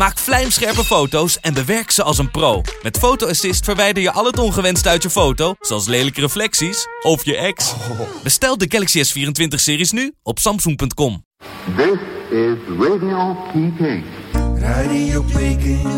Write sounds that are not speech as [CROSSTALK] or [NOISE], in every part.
Maak vlijmscherpe foto's en bewerk ze als een pro. Met Photo Assist verwijder je al het ongewenst uit je foto, zoals lelijke reflecties of je ex. Bestel de Galaxy S24-series nu op samsung.com. This is Radio Peking. Radio Peking,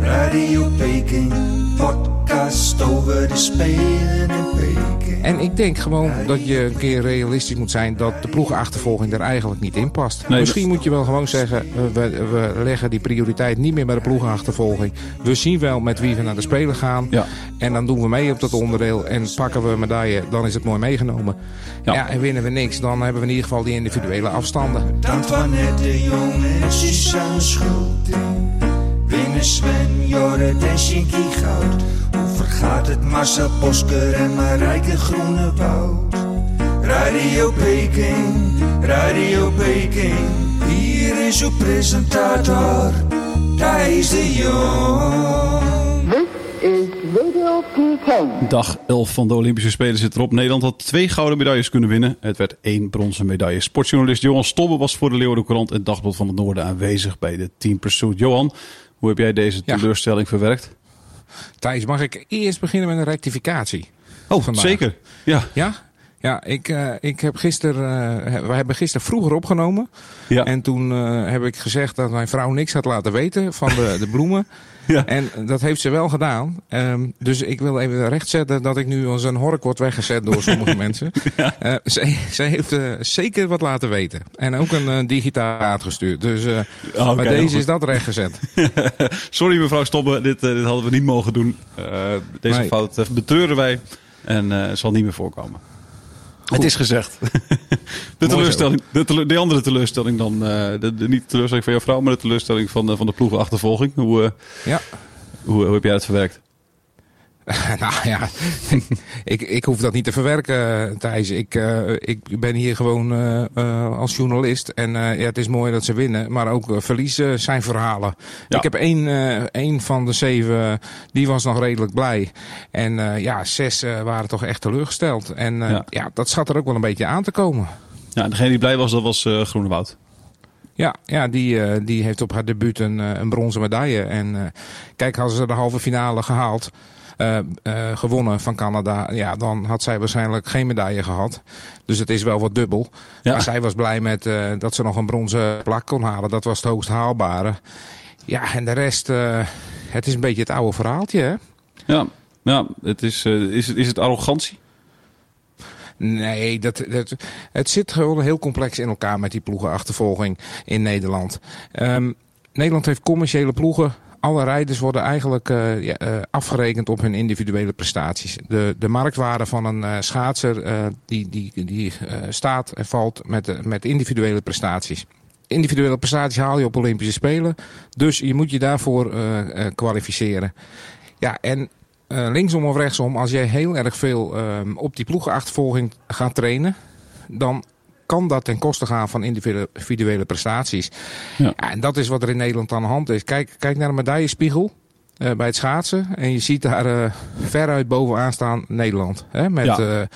Radio Peking, podcast over de Spelen in Peking. En ik denk gewoon dat je een keer realistisch moet zijn dat de ploegenachtervolging er eigenlijk niet in past. Nee, Misschien moet je wel gewoon zeggen, eh, we, we leggen die prioriteit niet meer bij de ploegenachtervolging. We zien wel met wie we naar de Spelen gaan. Ja. En dan doen we mee op dat onderdeel en pakken we een medaille, dan is het mooi meegenomen. Ja. Ja. en winnen we niks, dan hebben we in ieder geval die individuele afstanden. Dan van net de Jong en Suzanne. Winnen Sven, Jorrit en Shinky Goud. Vergaat het Marcel Bosker en Marijke Groenewoud? Radio Peking, Radio Peking. Hier is uw presentator, Thijs de Jong. This is Radio Peking. Dag 11 van de Olympische Spelen zit erop. Nederland had twee gouden medailles kunnen winnen. Het werd één bronzen medaille. Sportjournalist Johan Stobbe was voor de Leeuwarden en Dagblad van het Noorden aanwezig bij de Team Pursuit. Johan, hoe heb jij deze Ja. teleurstelling verwerkt? Thijs, mag ik eerst beginnen met een rectificatie? Oh, Vandaag. zeker. Ja. Ja? Ja, ik, eh, ik heb gisteren, eh, we hebben gisteren vroeger opgenomen. Ja. En toen eh, heb ik gezegd dat mijn vrouw niks had laten weten van de, de bloemen. [LAUGHS] Ja. En dat heeft ze wel gedaan. Ehm, dus ik wil even rechtzetten dat ik nu als een hork word weggezet door sommige [LAUGHS] mensen. Eh zij, zij heeft zeker wat laten weten. En ook een digitaal gestuurd. Dus Oh, bij deze is dat rechtgezet. [LAUGHS] Sorry mevrouw Stobbe, dit, dit hadden we niet mogen doen. Deze Nee. fout betreuren wij en zal niet meer voorkomen. Het is gezegd. [LAUGHS] de, teleurstelling, de, tele- de andere teleurstelling dan, eh, de, de- niet de teleurstelling van jouw vrouw, maar de teleurstelling van, de- van de ploegenachtervolging. Hoe, eh, Ja. hoe, hoe heb jij dat verwerkt? [LAUGHS] nou ja, [LAUGHS] ik, ik hoef dat niet te verwerken, Thijs. Ik, eh, ik ben hier gewoon eh, eh, als journalist. En ja, het is mooi dat ze winnen. Maar ook verliezen zijn verhalen. Ja. Ik heb één, één van de zeven, die was nog redelijk blij. En ja, zes waren toch echt teleurgesteld. En Ja. ja. dat schat er ook wel een beetje aan te komen. Ja, degene die blij was, dat was Groenewoud. Ja, ja die, die heeft op haar debuut een, een bronzen medaille. En kijk, hadden ze de halve finale gehaald, eh, eh, gewonnen van Canada, ja, dan had zij waarschijnlijk geen medaille gehad. Dus het is wel wat dubbel. Ja. Maar zij was blij met eh, dat ze nog een bronzen plak kon halen. Dat was het hoogst haalbare. Ja, en de rest, het is een beetje het oude verhaaltje, hè? Ja, ja het is, is, het, is het arrogantie? Nee, dat, dat, het zit gewoon heel complex in elkaar met die ploegenachtervolging in Nederland. Ehm, Nederland heeft commerciële ploegen. Alle rijders worden eigenlijk eh, eh, afgerekend op hun individuele prestaties. De, de marktwaarde van een eh, schaatser die, die, die staat en valt met, met individuele prestaties. Individuele prestaties haal je op Olympische Spelen. Dus je moet je daarvoor kwalificeren. Ja, en linksom of rechtsom, als jij heel erg veel ehm, op die ploegenachtervolging gaat trainen, dan kan dat ten koste gaan van individuele, prestaties. Ja. En dat is wat er in Nederland aan de hand is. Kijk, kijk naar de medaillespiegel eh, bij het schaatsen. En je ziet daar eh, veruit bovenaan staan Nederland. Hè, met Ja. eh,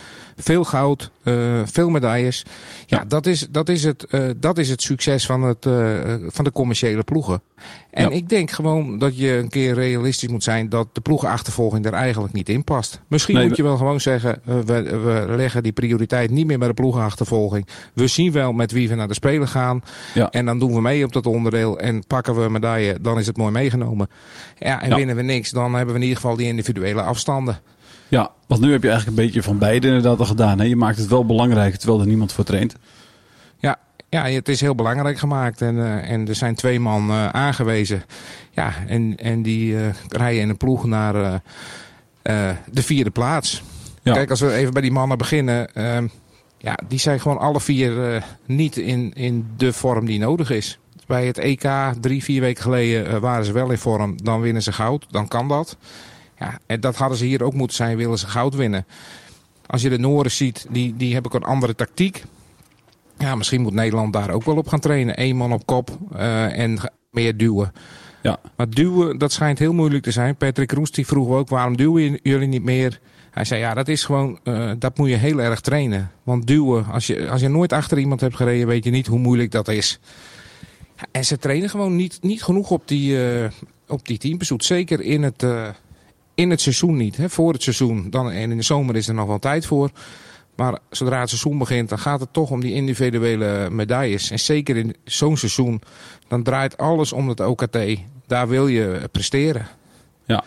veel goud, eh, veel medailles. Ja, Ja. Dat, is, dat, is het, eh, dat is het succes van, het, eh, van de commerciële ploegen. En Ja. ik denk gewoon dat je een keer realistisch moet zijn dat de ploegenachtervolging er eigenlijk niet in past. Misschien Nee, moet je wel gewoon zeggen, we, we leggen die prioriteit niet meer bij de ploegenachtervolging. We zien wel met wie we naar de Spelen gaan. Ja. En dan doen we mee op dat onderdeel en pakken we een medaille, dan is het mooi meegenomen. Ja, en winnen we niks, dan hebben we in ieder geval die individuele afstanden. Ja, want nu heb je eigenlijk een beetje van beide inderdaad al gedaan. Hè? Je maakt het wel belangrijk terwijl er niemand voor traint. Ja, ja, het is heel belangrijk gemaakt en, eh, en er zijn twee man eh, aangewezen. Ja, en, en die eh, rijden in een ploeg naar de vierde plaats. Ja. Kijk, als we even bij die mannen beginnen. ehm, ja, die zijn gewoon alle vier niet in, in de vorm die nodig is. Bij het EK drie, vier weken geleden waren ze wel in vorm. Dan winnen ze goud, dan kan dat. Ja, en dat hadden ze hier ook moeten zijn, willen ze goud winnen. Als je de Noren ziet, die, die hebben ook een andere tactiek. ja, misschien moet Nederland daar ook wel op gaan trainen. Eén man op kop uh, en meer duwen. Ja. Maar duwen, dat schijnt heel moeilijk te zijn. Patrick Roest die vroeg ook, waarom duwen jullie niet meer? Hij zei, ja, dat is gewoon, uh, dat moet je heel erg trainen. Want duwen, als je, als je nooit achter iemand hebt gereden, weet je niet hoe moeilijk dat is. En ze trainen gewoon niet, niet genoeg op die, uh, op die teambezoek. Zeker in het, in het seizoen niet. Hè. Voor het seizoen. Dan, en in de zomer is er nog wel tijd voor. Maar zodra het seizoen begint, dan gaat het toch om die individuele medailles. En zeker in zo'n seizoen, dan draait alles om het OKT. Daar wil je presteren. Ja.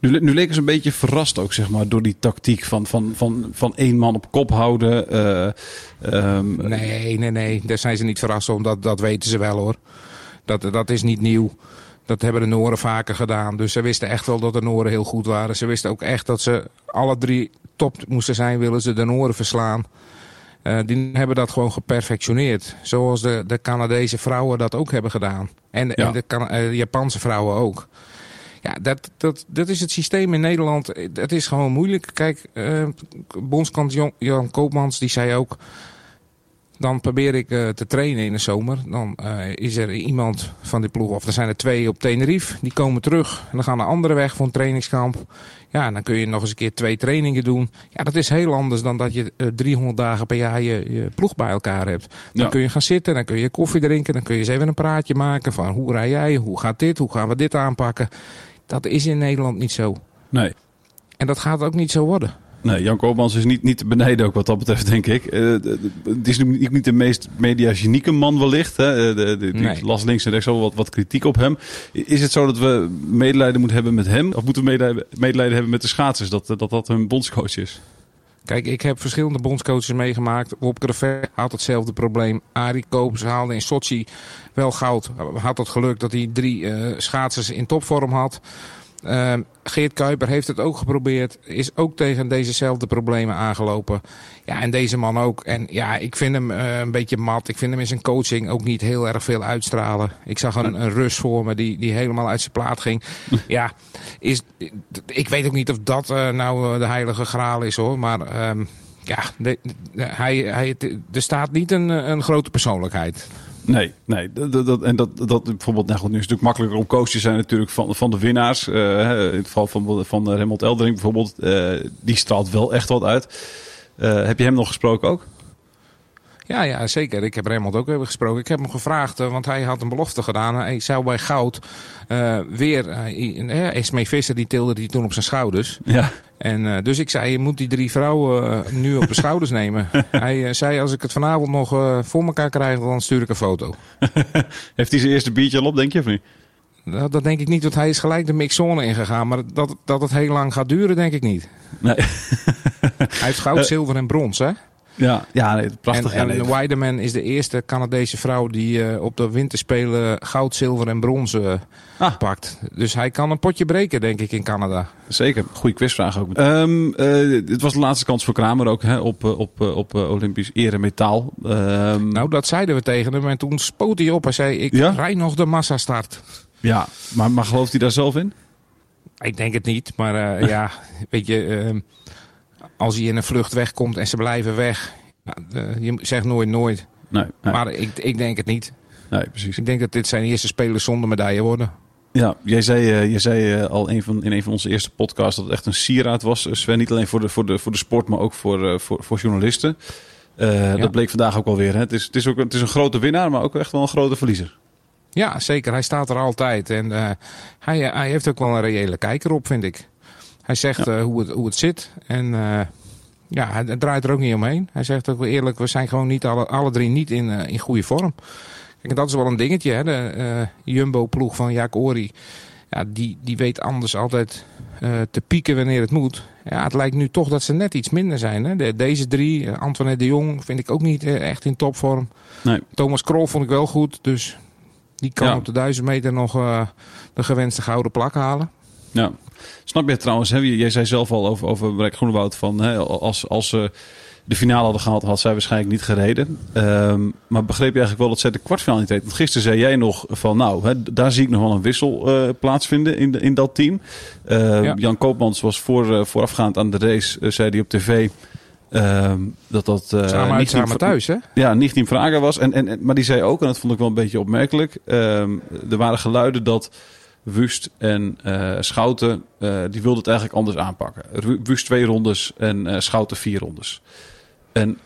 Nu, nu leken ze een beetje verrast ook, zeg maar, door die tactiek van, van, van, van één man op kop houden. Uh, um... Nee, nee, nee. Daar zijn ze niet verrast om. Dat, dat weten ze wel hoor. Dat, dat is niet nieuw. Dat hebben de Noren vaker gedaan. Dus ze wisten echt wel dat de Noren heel goed waren. Ze wisten ook echt dat ze alle drie top moesten zijn, willen ze de Noren verslaan. Uh, die hebben dat gewoon geperfectioneerd. Zoals de, de Canadese vrouwen dat ook hebben gedaan. En, ja. en de, uh, de Japanse vrouwen ook. Ja, dat, dat, dat is het systeem in Nederland. Dat is gewoon moeilijk. Kijk, uh, Jan Koopmans die zei ook... Dan probeer ik uh, te trainen in de zomer. Dan uh, is er iemand van die ploeg, of er zijn er twee op Tenerife. Die komen terug en dan gaan de andere weg voor een trainingskamp. Ja, dan kun je nog eens een keer twee trainingen doen. Ja, dat is heel anders dan dat je uh, 300 dagen per jaar je, je ploeg bij elkaar hebt. Dan ja. kun je gaan zitten, dan kun je koffie drinken. Dan kun je eens even een praatje maken van hoe rij jij, hoe gaat dit, hoe gaan we dit aanpakken. Dat is in Nederland niet zo. Nee. En dat gaat ook niet zo worden. Nee, Jan Koopmans is niet, niet te beneden ook wat dat betreft, denk ik. Uh, het is niet, niet de meest mediagenieke man wellicht. Hè? De, de, die nee. las links en rechts al wat, wat kritiek op hem. Is het zo dat we medelijden moeten hebben met hem? Of moeten we medelijden, medelijden hebben met de schaatsers? Dat dat, dat hun bondscoach is? Kijk, ik heb verschillende bondscoaches meegemaakt. Wop Crevet had hetzelfde probleem. Arie Koops haalde in Sochi wel goud. Had het geluk dat hij drie uh, schaatsers in topvorm had. Uh, Geert Kuiper heeft het ook geprobeerd. Is ook tegen dezezelfde problemen aangelopen. Ja, en deze man ook. En ja, ik vind hem uh, een beetje mat. Ik vind hem in zijn coaching ook niet heel erg veel uitstralen. Ik zag een, een Rus voor me die, die helemaal uit zijn plaat ging. [LAUGHS] ja, is, ik weet ook niet of dat uh, nou de heilige graal is hoor. Maar um, ja, de, de, hij, hij, er staat niet een, een grote persoonlijkheid. Nee, nee. Dat, dat, en dat, dat bijvoorbeeld, nou goed, nu is het natuurlijk makkelijker om coach te zijn natuurlijk van, van de winnaars. Uh, in het geval van, van Raymond Eldering bijvoorbeeld, uh, die straalt wel echt wat uit. Uh, heb je hem nog gesproken ook? Ja, ja, zeker. Ik heb Raymond ook even gesproken. Ik heb hem gevraagd, want hij had een belofte gedaan. Hij zou bij goud uh, weer... Uh, Esmee Visser, die tilde die toen op zijn schouders. Ja. En uh, dus ik zei, je moet die drie vrouwen uh, nu op de schouders [LAUGHS] nemen. Hij uh, zei, als ik het vanavond nog voor elkaar krijg, dan stuur ik een foto. [LAUGHS] Heeft hij zijn eerste biertje al op, denk je, of niet? Dat, dat denk ik niet, want hij is gelijk de mixzone ingegaan. Maar dat, dat het heel lang gaat duren, denk ik niet. Nee. hij heeft goud, [LAUGHS] zilver en brons, hè? Ja, ja nee, prachtig. En, en Weideman is de eerste Canadese vrouw die uh, op de winterspelen goud, zilver en brons uh, ah. pakt. Dus hij kan een potje breken, denk ik, in Canada. Zeker, goede quizvraag ook. Um, uh, het was de laatste kans voor Kramer ook hè, op, op, op Olympisch eremetaal. Um, nou, dat zeiden we tegen hem en toen spoot hij op. Hij zei, ik ja? rij nog de massastart. Ja, maar, maar gelooft hij daar zelf in? Ik denk het niet, maar ja, [LAUGHS] weet je als hij in een vlucht wegkomt en ze blijven weg. Je zegt nooit nooit. Nee, nee. Maar ik, ik denk het niet. Nee, precies. Ik denk dat dit zijn eerste spelers zonder medaille worden. Ja, jij zei, uh, jij zei uh, al een van, in een van onze eerste podcasts dat het echt een sieraad was. Sven, niet alleen voor de, voor de, voor de sport, maar ook voor, voor, voor journalisten. Ja. Dat bleek vandaag ook alweer. Hè? Het, is, het, is ook, het is een grote winnaar, maar ook echt wel een grote verliezer. Ja, zeker. Hij staat er altijd. En hij, hij heeft ook wel een reële kijker op, vind ik. Hij zegt ja. uh, hoe, het, hoe het zit. En uh, ja, hij draait er ook niet omheen. Hij zegt ook eerlijk, we zijn gewoon niet alle, alle drie niet in, uh, in goede vorm. Kijk, dat is wel een dingetje. Hè? De Jumbo-ploeg van Jaak Ori, ja, die, die weet anders altijd te pieken wanneer het moet. Ja, het lijkt nu toch dat ze net iets minder zijn. Hè? De, deze drie, Antoinette de Jong, vind ik ook niet echt in topvorm. Nee. Thomas Krol vond ik wel goed, dus die kan ja. op de duizend meter nog de gewenste gouden plak halen. Ja. Snap je trouwens, hè? jij zei zelf al over, over Brek Groenewoud van hè, als, als ze de finale hadden gehaald, had zij waarschijnlijk niet gereden. Um, maar begreep je eigenlijk wel dat zij de kwartfinale niet reed? Want gisteren zei jij nog van nou, hè, daar zie ik nog wel een wissel uh, plaatsvinden in, in dat team. Uh, ja. Jan Koopmans was voor, uh, voorafgaand aan de race, zei hij op tv... ehm, dat dat eh Samen niet samen thuis, hè? Ja, niet Team Vraga was. En, en, en- maar die zei ook, en dat vond ik wel een beetje opmerkelijk. ehm, er waren geluiden dat Wust en eh, Schouten, eh, die wilden het eigenlijk anders aanpakken. Wust twee rondes en eh, Schouten vier rondes. En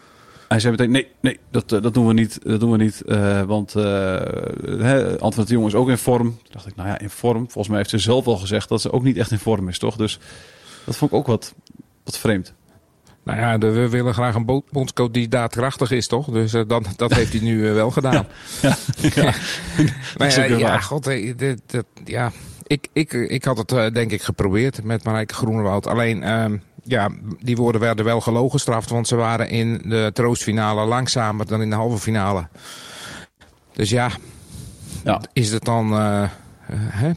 hij zei meteen, nee, nee, dat, dat doen we niet. Dat doen we niet want hè, Jong is ook in vorm. Toen dacht ik, nou ja, in vorm. Volgens mij heeft ze zelf al gezegd dat ze ook niet echt in vorm is, toch? Dus dat vond ik ook wat, wat vreemd. Nou ja, we willen graag een bo- bondscoach die daadkrachtig is, toch? Dus eh, dat, dat heeft hij nu eh, wel gedaan. [LAUGHS] Ja, ja. [LAUGHS] Maar ja, weer ja, god, eh, dit, dit- ja. Ik, ik, ik had het denk ik geprobeerd met Marijke Groenewoud. Alleen, ehm, ja, die woorden werden wel gelogen gestraft. Want ze waren in de troostfinale langzamer dan in de halve finale. Dus ja, Ja. is het dan... hè?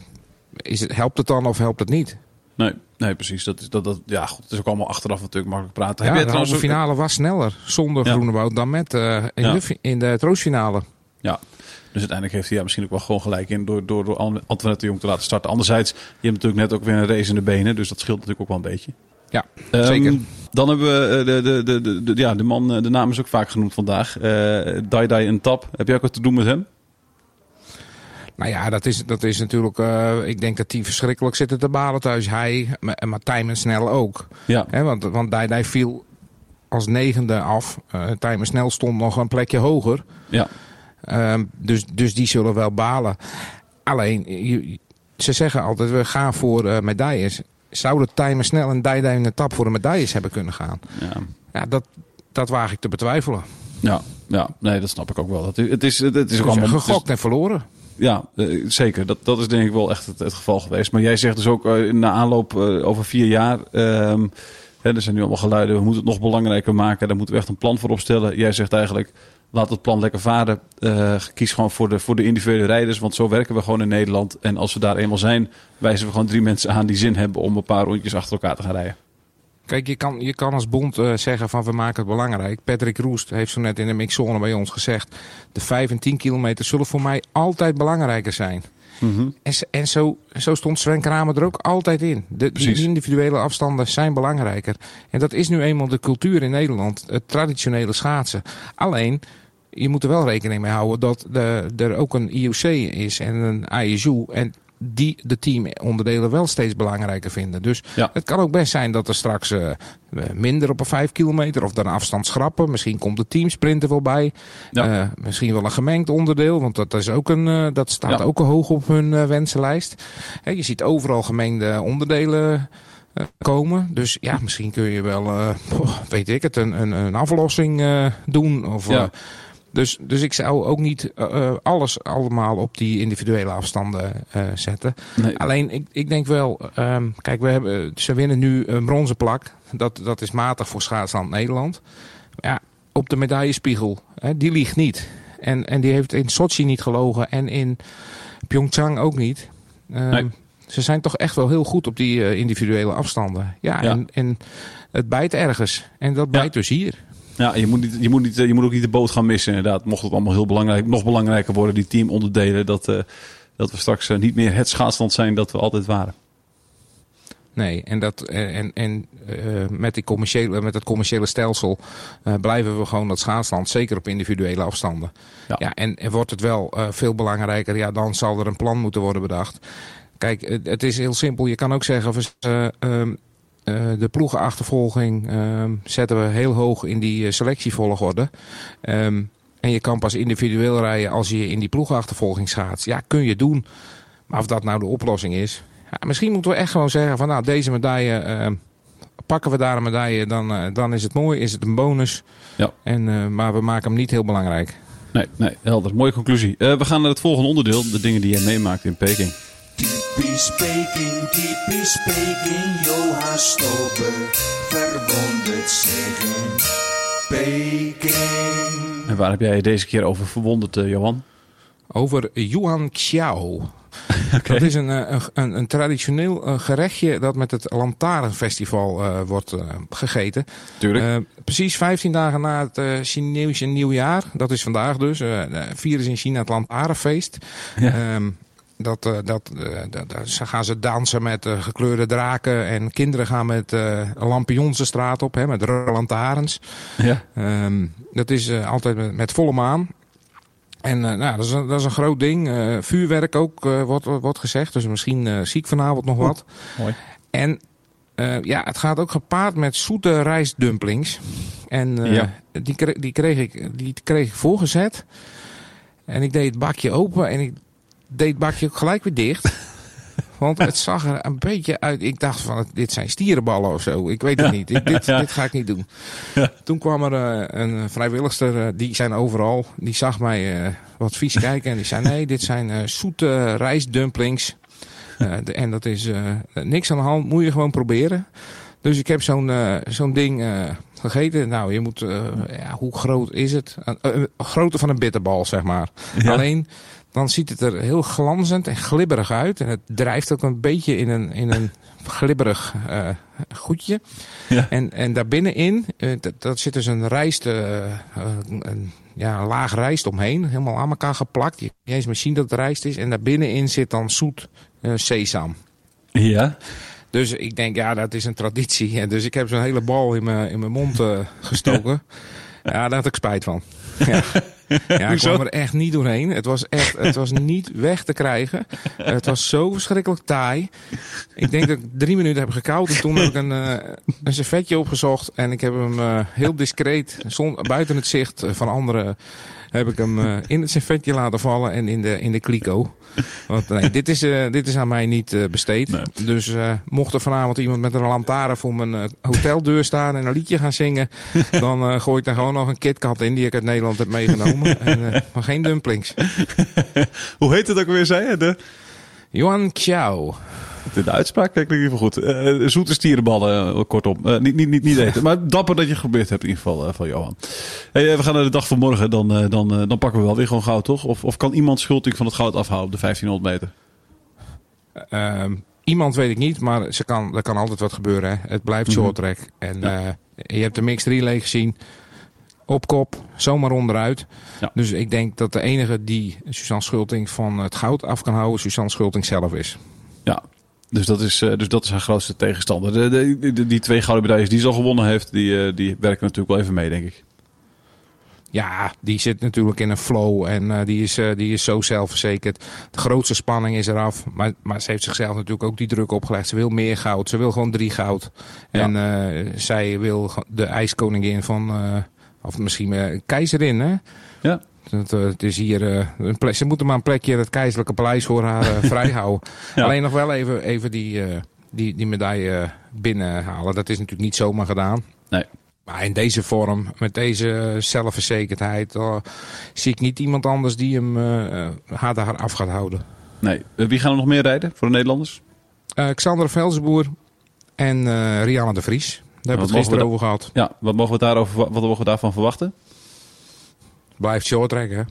Is het, helpt het dan of helpt het niet? Nee, nee, precies. Dat is, dat, dat, ja, goed, het is ook allemaal achteraf natuurlijk makkelijk praten. Ja, Heb jij de trouwens finale was sneller zonder Ja. Groenewoud dan met eh, in, Ja. de, in de troostfinale. Ja, dus uiteindelijk heeft hij ja, misschien ook wel gewoon gelijk in door, door, door An- Antoinette de Jong te laten starten. Anderzijds, je hebt natuurlijk net ook weer een race in de benen, dus dat scheelt natuurlijk ook wel een beetje. Ja, Ehm, zeker. Dan hebben we eh, de, de, de, de, ja, de man, eh, de naam is ook vaak genoemd vandaag. Eh Dai Dai en Tap. Heb jij ook wat te doen met hem? Nou ja, dat is, dat is natuurlijk. eh, ik denk dat die verschrikkelijk zitten te balen thuis. Hij, maar, maar Tijmen snel ook. Ja, Hè, want want Dai Dai viel als negende af. Eh Tijmen snel stond nog een plekje hoger. ja, Ehm, dus, dus die zullen wel balen. Alleen, je- ze zeggen altijd: we gaan voor eh, medailles. Zouden Tijmen snel en in de tap voor de medailles hebben kunnen gaan? ja. Ja, dat, dat waag ik te betwijfelen. Ja, ja, nee, dat snap ik ook wel. Het is, het is, het is ook Dus allemaal gegokt en verloren. Ja, eh, zeker. Dat, dat is denk ik wel echt het, geval geweest. Maar jij zegt dus ook eh, na aanloop eh, over vier jaar. ehm, hè, er zijn nu allemaal geluiden. We moeten het nog belangrijker maken. Daar moeten we echt een plan voor opstellen. Jij zegt eigenlijk. Laat het plan lekker varen. Kies gewoon voor de, voor de individuele rijders. Want zo werken we gewoon in Nederland. En als we daar eenmaal zijn, wijzen we gewoon drie mensen aan die zin hebben om een paar rondjes achter elkaar te gaan rijden. Kijk, je kan, je kan als bond eh, zeggen van we maken het belangrijk. Patrick Roest heeft zo net in de mixzone bij ons gezegd... de 5 en 10 kilometer zullen voor mij altijd belangrijker zijn. En, s- en zo, zo stond Sven Kramer er ook altijd in. De, die individuele afstanden zijn belangrijker. En dat is nu eenmaal de cultuur in Nederland. Het traditionele schaatsen. Alleen, je moet er wel rekening mee houden dat de, er ook een IOC is en een ISU. En die de teamonderdelen wel steeds belangrijker vinden. Dus Ja. het kan ook best zijn dat er straks eh, minder op een 5 kilometer of dan afstand schrappen. Misschien komt de teamsprinter wel bij. Ja. Eh, misschien wel een gemengd onderdeel, want dat, is ook een, eh, dat staat Ja. ook hoog op hun wensenlijst. Je ziet overal gemengde onderdelen komen. Dus ja, misschien kun je wel, [LAUGHS] weet ik het, een, een, een aflossing doen. Of, Ja. Dus, dus ik zou ook niet eh, eh, alles allemaal op die individuele afstanden eh, zetten. Nee. Alleen, ik, ik denk wel, ehm, kijk, we hebben, ze winnen nu een bronzen plak. Dat, dat is matig voor schaatsland Nederland. Ja, op de medaillespiegel, hè, die ligt niet. En, en die heeft in Sochi niet gelogen en in Pyeongchang ook niet. Ehm, Nee. Ze zijn toch echt wel heel goed op die individuele afstanden. Ja, Ja. En, en het bijt ergens. En dat Ja. bijt dus hier. Ja, je moet, niet, je, moet niet, eh, je moet ook niet de boot gaan missen inderdaad. Mocht het allemaal heel belangrijk, nog belangrijker worden, die teamonderdelen. Dat, eh, dat we straks eh, niet meer het schaatsland zijn dat we altijd waren. Nee, en, dat, en, en, met, die commerciële, met het commerciële stelsel blijven we gewoon dat schaatsland, zeker op individuele afstanden. Ja. Ja. en, en wordt het wel veel belangrijker, ja, dan zal er een plan moeten worden bedacht. Kijk, het, het is heel simpel. Je kan ook zeggen, eh, ehm, de ploegenachtervolging ehm, zetten we heel hoog in die eh, selectievolgorde. Ehm, en je kan pas individueel rijden als je in die ploegenachtervolging gaat. Ja, kun je doen. Maar of dat nou de oplossing is. Ja, misschien moeten we echt gewoon zeggen van nou deze medaille. eh, pakken we daar een medaille, dan, eh, dan is het mooi. Is het een bonus. Ja. En, maar we maken hem niet heel belangrijk. Nee, nee, helder. Mooie conclusie. We gaan naar het volgende onderdeel. De dingen die jij meemaakt in Peking. Typisch Peking, typisch Peking, Johan Stober verwondert zich in Peking. En waar heb jij je deze keer over verwonderd, eh, Johan? Over Yuan Xiao. [LAUGHS] Dat is een, eh, een, een, een traditioneel eh, gerechtje dat met het Lantarenfestival eh, wordt gegeten. Tuurlijk. Precies 15 dagen na het Chinese nieuwjaar, dat is vandaag dus, vieren ze in China het Lantarenfeest. Ja. Ehm, dat, uh, dat, dat, ze gaan ze dansen met uh, gekleurde draken. En kinderen gaan met lampions de straat op, hè, met lantaarns. Ja. Um, dat is altijd met, met, volle maan. En nou, dat, is een, dat is een groot ding. vuurwerk ook, wordt, wordt gezegd. Dus misschien zie ik vanavond nog wat. Mooi. En ja, het gaat ook gepaard met zoete rijstdumplings. En ja. die, kreeg, die, kreeg ik, die kreeg ik voorgezet. En ik deed het bakje open en ik deed bakje ook gelijk weer dicht. [LAUGHS] Want het zag er een beetje uit. Ik dacht van, dit zijn stierenballen of zo. Ik weet het niet. Ik, dit, dit, ga ik niet doen. Ja. Toen kwam er uh, een vrijwilligster, uh, die zijn overal. Die zag mij uh, wat vies kijken. En die zei, nee, dit zijn zoete rijstdumplings. De, en dat is niks aan de hand. Moet je gewoon proberen. Dus ik heb zo'n zo'n ding gegeten. Nou, je moet, ja, hoe groot is het? grootte van een bitterbal, zeg maar. Alleen dan ziet het er heel glanzend en glibberig uit. En het drijft ook een beetje in een, in een [LAUGHS] glibberig uh, goedje. Ja. En, en daarbinnenin, uh, dat, dat zit dus een rijst, uh, een, ja, een laag rijst omheen. Helemaal aan elkaar geplakt. Je kan niet eens meer zien dat het rijst is. En daarbinnenin zit dan zoet sesam. Ja. Dus ik denk, ja, dat is een traditie. En dus ik heb zo'n hele bal in mijn, in mijn mond [LAUGHS] gestoken. ja, daar had ik spijt van. [LAUGHS] Ja. Ja, ik kwam er echt niet doorheen. Het was echt, het was niet weg te krijgen. Het was zo verschrikkelijk taai. Ik denk dat ik drie minuten heb gekauwd. En toen heb ik een, uh, een servetje opgezocht. En ik heb hem uh, heel discreet, zon, buiten het zicht van anderen, heb ik hem uh, in het servetje laten vallen en in de, in de kliko. Want nee, dit is, uh, dit is aan mij niet uh, besteed. Nee. Dus mocht er vanavond iemand met een lantaarn voor mijn hoteldeur staan en een liedje gaan zingen, dan gooi ik daar gewoon nog een KitKat in die ik uit Nederland heb meegenomen. [LAUGHS] en, maar geen dumplings. Hoe heet het ook weer, zei je? De... Yuan Qiao. De uitspraak klinkt in ieder geval goed. Uh, zoete stierenballen, uh, kortom. Uh, niet, niet, niet, niet eten. Maar dapper dat je geprobeerd hebt in ieder geval van Johan. Hey, we gaan naar de dag van morgen. Dan, dan, dan pakken we wel weer gewoon goud, toch? Of, of kan iemand schuldig van het goud afhouden op de 1500 meter? Ehm, iemand weet ik niet, maar ze kan, er kan altijd wat gebeuren. Hè. Het blijft Mhm. short track. En ja. je hebt de mixed relay gezien. Op kop, zomaar onderuit. Ja. Dus ik denk dat de enige die Suzanne Schulting van het goud af kan houden, Suzanne Schulting zelf is. Ja, dus dat is, uh, dus dat is haar grootste tegenstander. De, de, de, die twee gouden medailles die ze al gewonnen heeft, die, uh, die werken natuurlijk wel even mee, denk ik. Ja, die zit natuurlijk in een flow en uh, die, is, die is zo zelfverzekerd. De grootste spanning is eraf, maar, maar ze heeft zichzelf natuurlijk ook die druk opgelegd. Ze wil meer goud, ze wil gewoon drie goud. Ja. En zij wil de ijskoningin van, of misschien keizerin, hè? Ja. Het, het is hier uh, een plek, ze moeten maar een plekje in het keizerlijke paleis voor haar uh, [LAUGHS] vrijhouden. Ja. Alleen nog wel even, even die, uh, die, die medaille binnenhalen. Dat is natuurlijk niet zomaar gedaan. Nee. Maar in deze vorm, met deze zelfverzekerdheid, zie ik niet iemand anders die hem haar daar af gaat houden. Nee. Wie gaan er nog meer rijden voor de Nederlanders? Xander Velzenboer en Rianne de Vries. Daar hebben we het gisteren over gehad. Ja, wat mogen we, daarover, wat mogen we daarvan verwachten? Blijft short track, hè?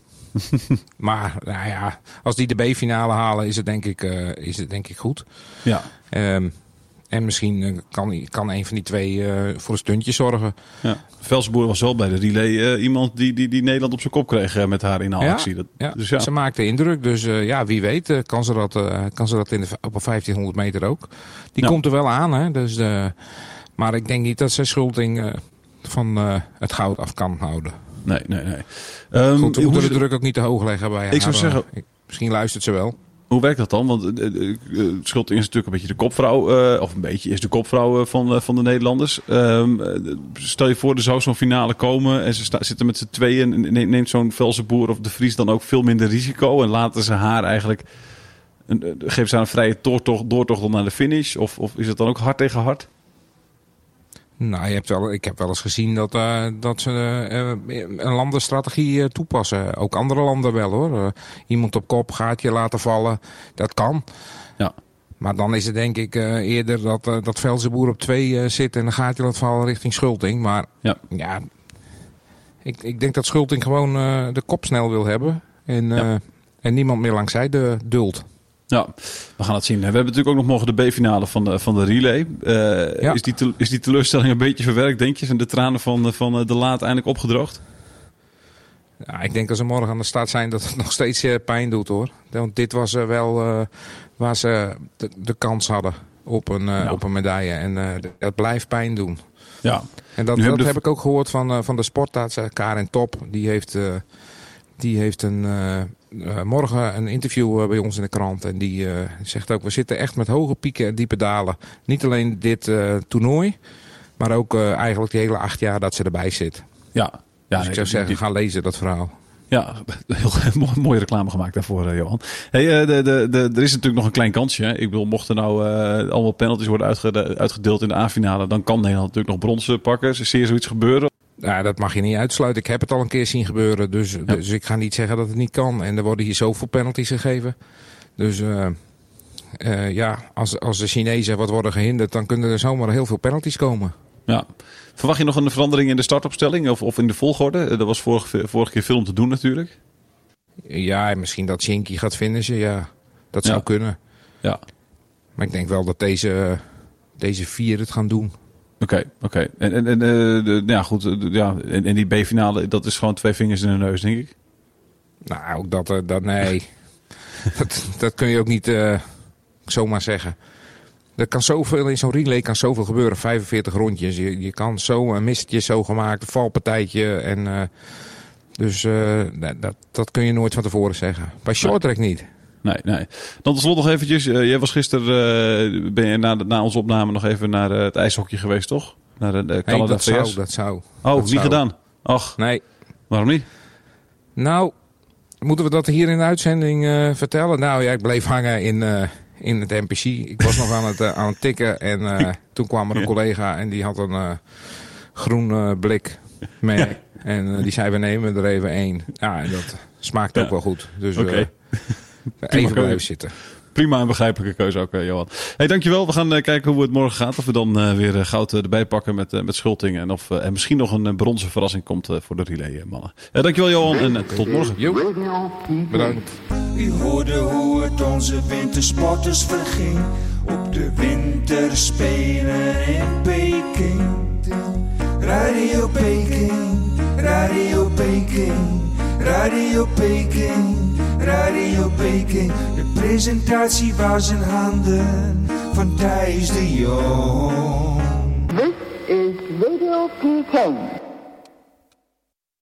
[LAUGHS] maar nou ja, als die de B-finale halen, is het denk ik, uh, is het denk ik goed. Ja. Um, en misschien uh, kan, kan een van die twee uh, voor een stuntje zorgen. Ja. Velsboer was wel bij de relay iemand die, die, die Nederland op zijn kop kreeg met haar inhaalactie. Ja, dat, ja. Dus ja. Ze maakte indruk, dus ja, wie weet kan ze dat, kan ze dat in de, op een 1500 meter ook. Die komt er wel aan, hè? Dus, maar ik denk niet dat ze Schulting van het goud af kan houden. Nee, nee, nee. Um, Goed, we moeten de druk ook niet te hoog leggen bij haar. Ik zou zeggen... Ik, misschien luistert ze wel. Hoe werkt dat dan? Want uh, Schulting is natuurlijk een beetje de kopvrouw, uh, of een beetje is de kopvrouw van, van de Nederlanders. Um, stel je voor, er zou zo'n finale komen en ze zitten met z'n tweeën en neemt zo'n Velzenboer of de Vries dan ook veel minder risico en laten ze haar eigenlijk, een, geven ze haar een vrije doortocht, doortocht naar de finish? Of, of is het dan ook hard tegen hard? Nou, je hebt wel, ik heb wel eens gezien dat, uh, dat ze uh, een landenstrategie uh, toepassen. Ook andere landen wel hoor. iemand op kop, gaatje laten vallen. Dat kan. Ja. Maar dan is het denk ik eerder dat, dat Velzenboer op twee zit en een gaatje laat vallen richting Schulting. Maar ja, ja ik, ik denk dat Schulting gewoon de kop snel wil hebben. En, ja. en niemand meer langs zij de duld. Ja, we gaan het zien. We hebben natuurlijk ook nog morgen de B-finale van de, van de relay. Uh, ja. is, die te, is die teleurstelling een beetje verwerkt, denk je? Zijn de tranen van, van de laat eindelijk opgedroogd? Ja, ik denk als ze morgen aan de start zijn dat het [LAUGHS] nog steeds uh, pijn doet hoor. Want dit was uh, wel uh, waar ze de, de, kans hadden op een, ja. op een medaille. En dat blijft pijn doen. Ja. En dat, dat heb ik ook gehoord van, van de sportarts, Karin Top. Die heeft, die heeft een, morgen een interview bij ons in de krant. En die zegt ook, we zitten echt met hoge pieken en diepe dalen. Niet alleen dit toernooi, maar ook eigenlijk de hele acht jaar dat ze erbij zit. Ja, ja, dus ik zou zeggen, ga lezen dat verhaal. Ja, [LAUGHS] heel mooie reclame gemaakt daarvoor, Johan. Hey, de, de, de, er is natuurlijk nog een klein kansje. Hè? Ik bedoel, mochten nou uh, allemaal penalties worden uitgedeeld in de A-finale, dan kan Nederland natuurlijk nog brons pakken. Zie je zoiets gebeuren? Ja, dat mag je niet uitsluiten. Ik heb het al een keer zien gebeuren, dus, ja. dus ik ga niet zeggen dat het niet kan. En er worden hier zoveel penalties gegeven. Dus ja, als, als de Chinezen wat worden gehinderd, dan kunnen er zomaar heel veel penalties komen. Ja. Verwacht je nog een verandering in de startopstelling of, of in de volgorde? Dat was vorige, vorige keer film te doen natuurlijk. Ja, misschien dat Shinky gaat finishen, ja. Dat zou ja. kunnen. Ja. Maar ik denk wel dat deze, deze vier het gaan doen. Oké, okay, oké. Okay. En, en, en uh, de, ja, goed. Ja, en, en die B-finale, dat is gewoon twee vingers in de neus, denk ik. Nou, ook dat, dat nee. [LAUGHS] dat, dat kun je ook niet uh, zomaar zeggen. Er kan zoveel in zo'n relay kan zoveel gebeuren. 45 rondjes. Je, je kan zo een mistje zo gemaakt, een valpartijtje. En, uh, dus uh, dat, dat kun je nooit van tevoren zeggen. Bij shorttrack niet. Nee, nee. Dan tot slot nog eventjes. Uh, jij was gisteren, ben je na, na onze opname nog even naar het ijshokje geweest, toch? Naar de, de Canada nee, dat VS. zou, dat zou. Oh, dat niet zou. gedaan? Ach. Nee. Waarom niet? Nou, moeten we dat hier in de uitzending vertellen? Nou ja, ik bleef hangen in in het NPC. Ik was nog aan het, aan het tikken en toen kwam er een ja. collega en die had een groen blik mee. Ja. En die zei, we nemen er even één. Ja, en dat smaakt ook wel goed. Dus okay. Even blijven zitten. Prima en begrijpelijke keuze ook, Johan. Hey, dankjewel. We gaan kijken hoe het morgen gaat. Of we dan weer goud erbij pakken met, met Schulting. En of er misschien nog een bronzen verrassing komt voor de relay, mannen. dankjewel, Johan. En tot morgen. Jo. Bedankt. U hoorde hoe het onze wintersporters verging op de winterspelen in Peking. Radio Peking, Radio Peking, Radio Peking, Radio Peking. De presentatie was in handen van Thijs de Jong. This is Radio Peking.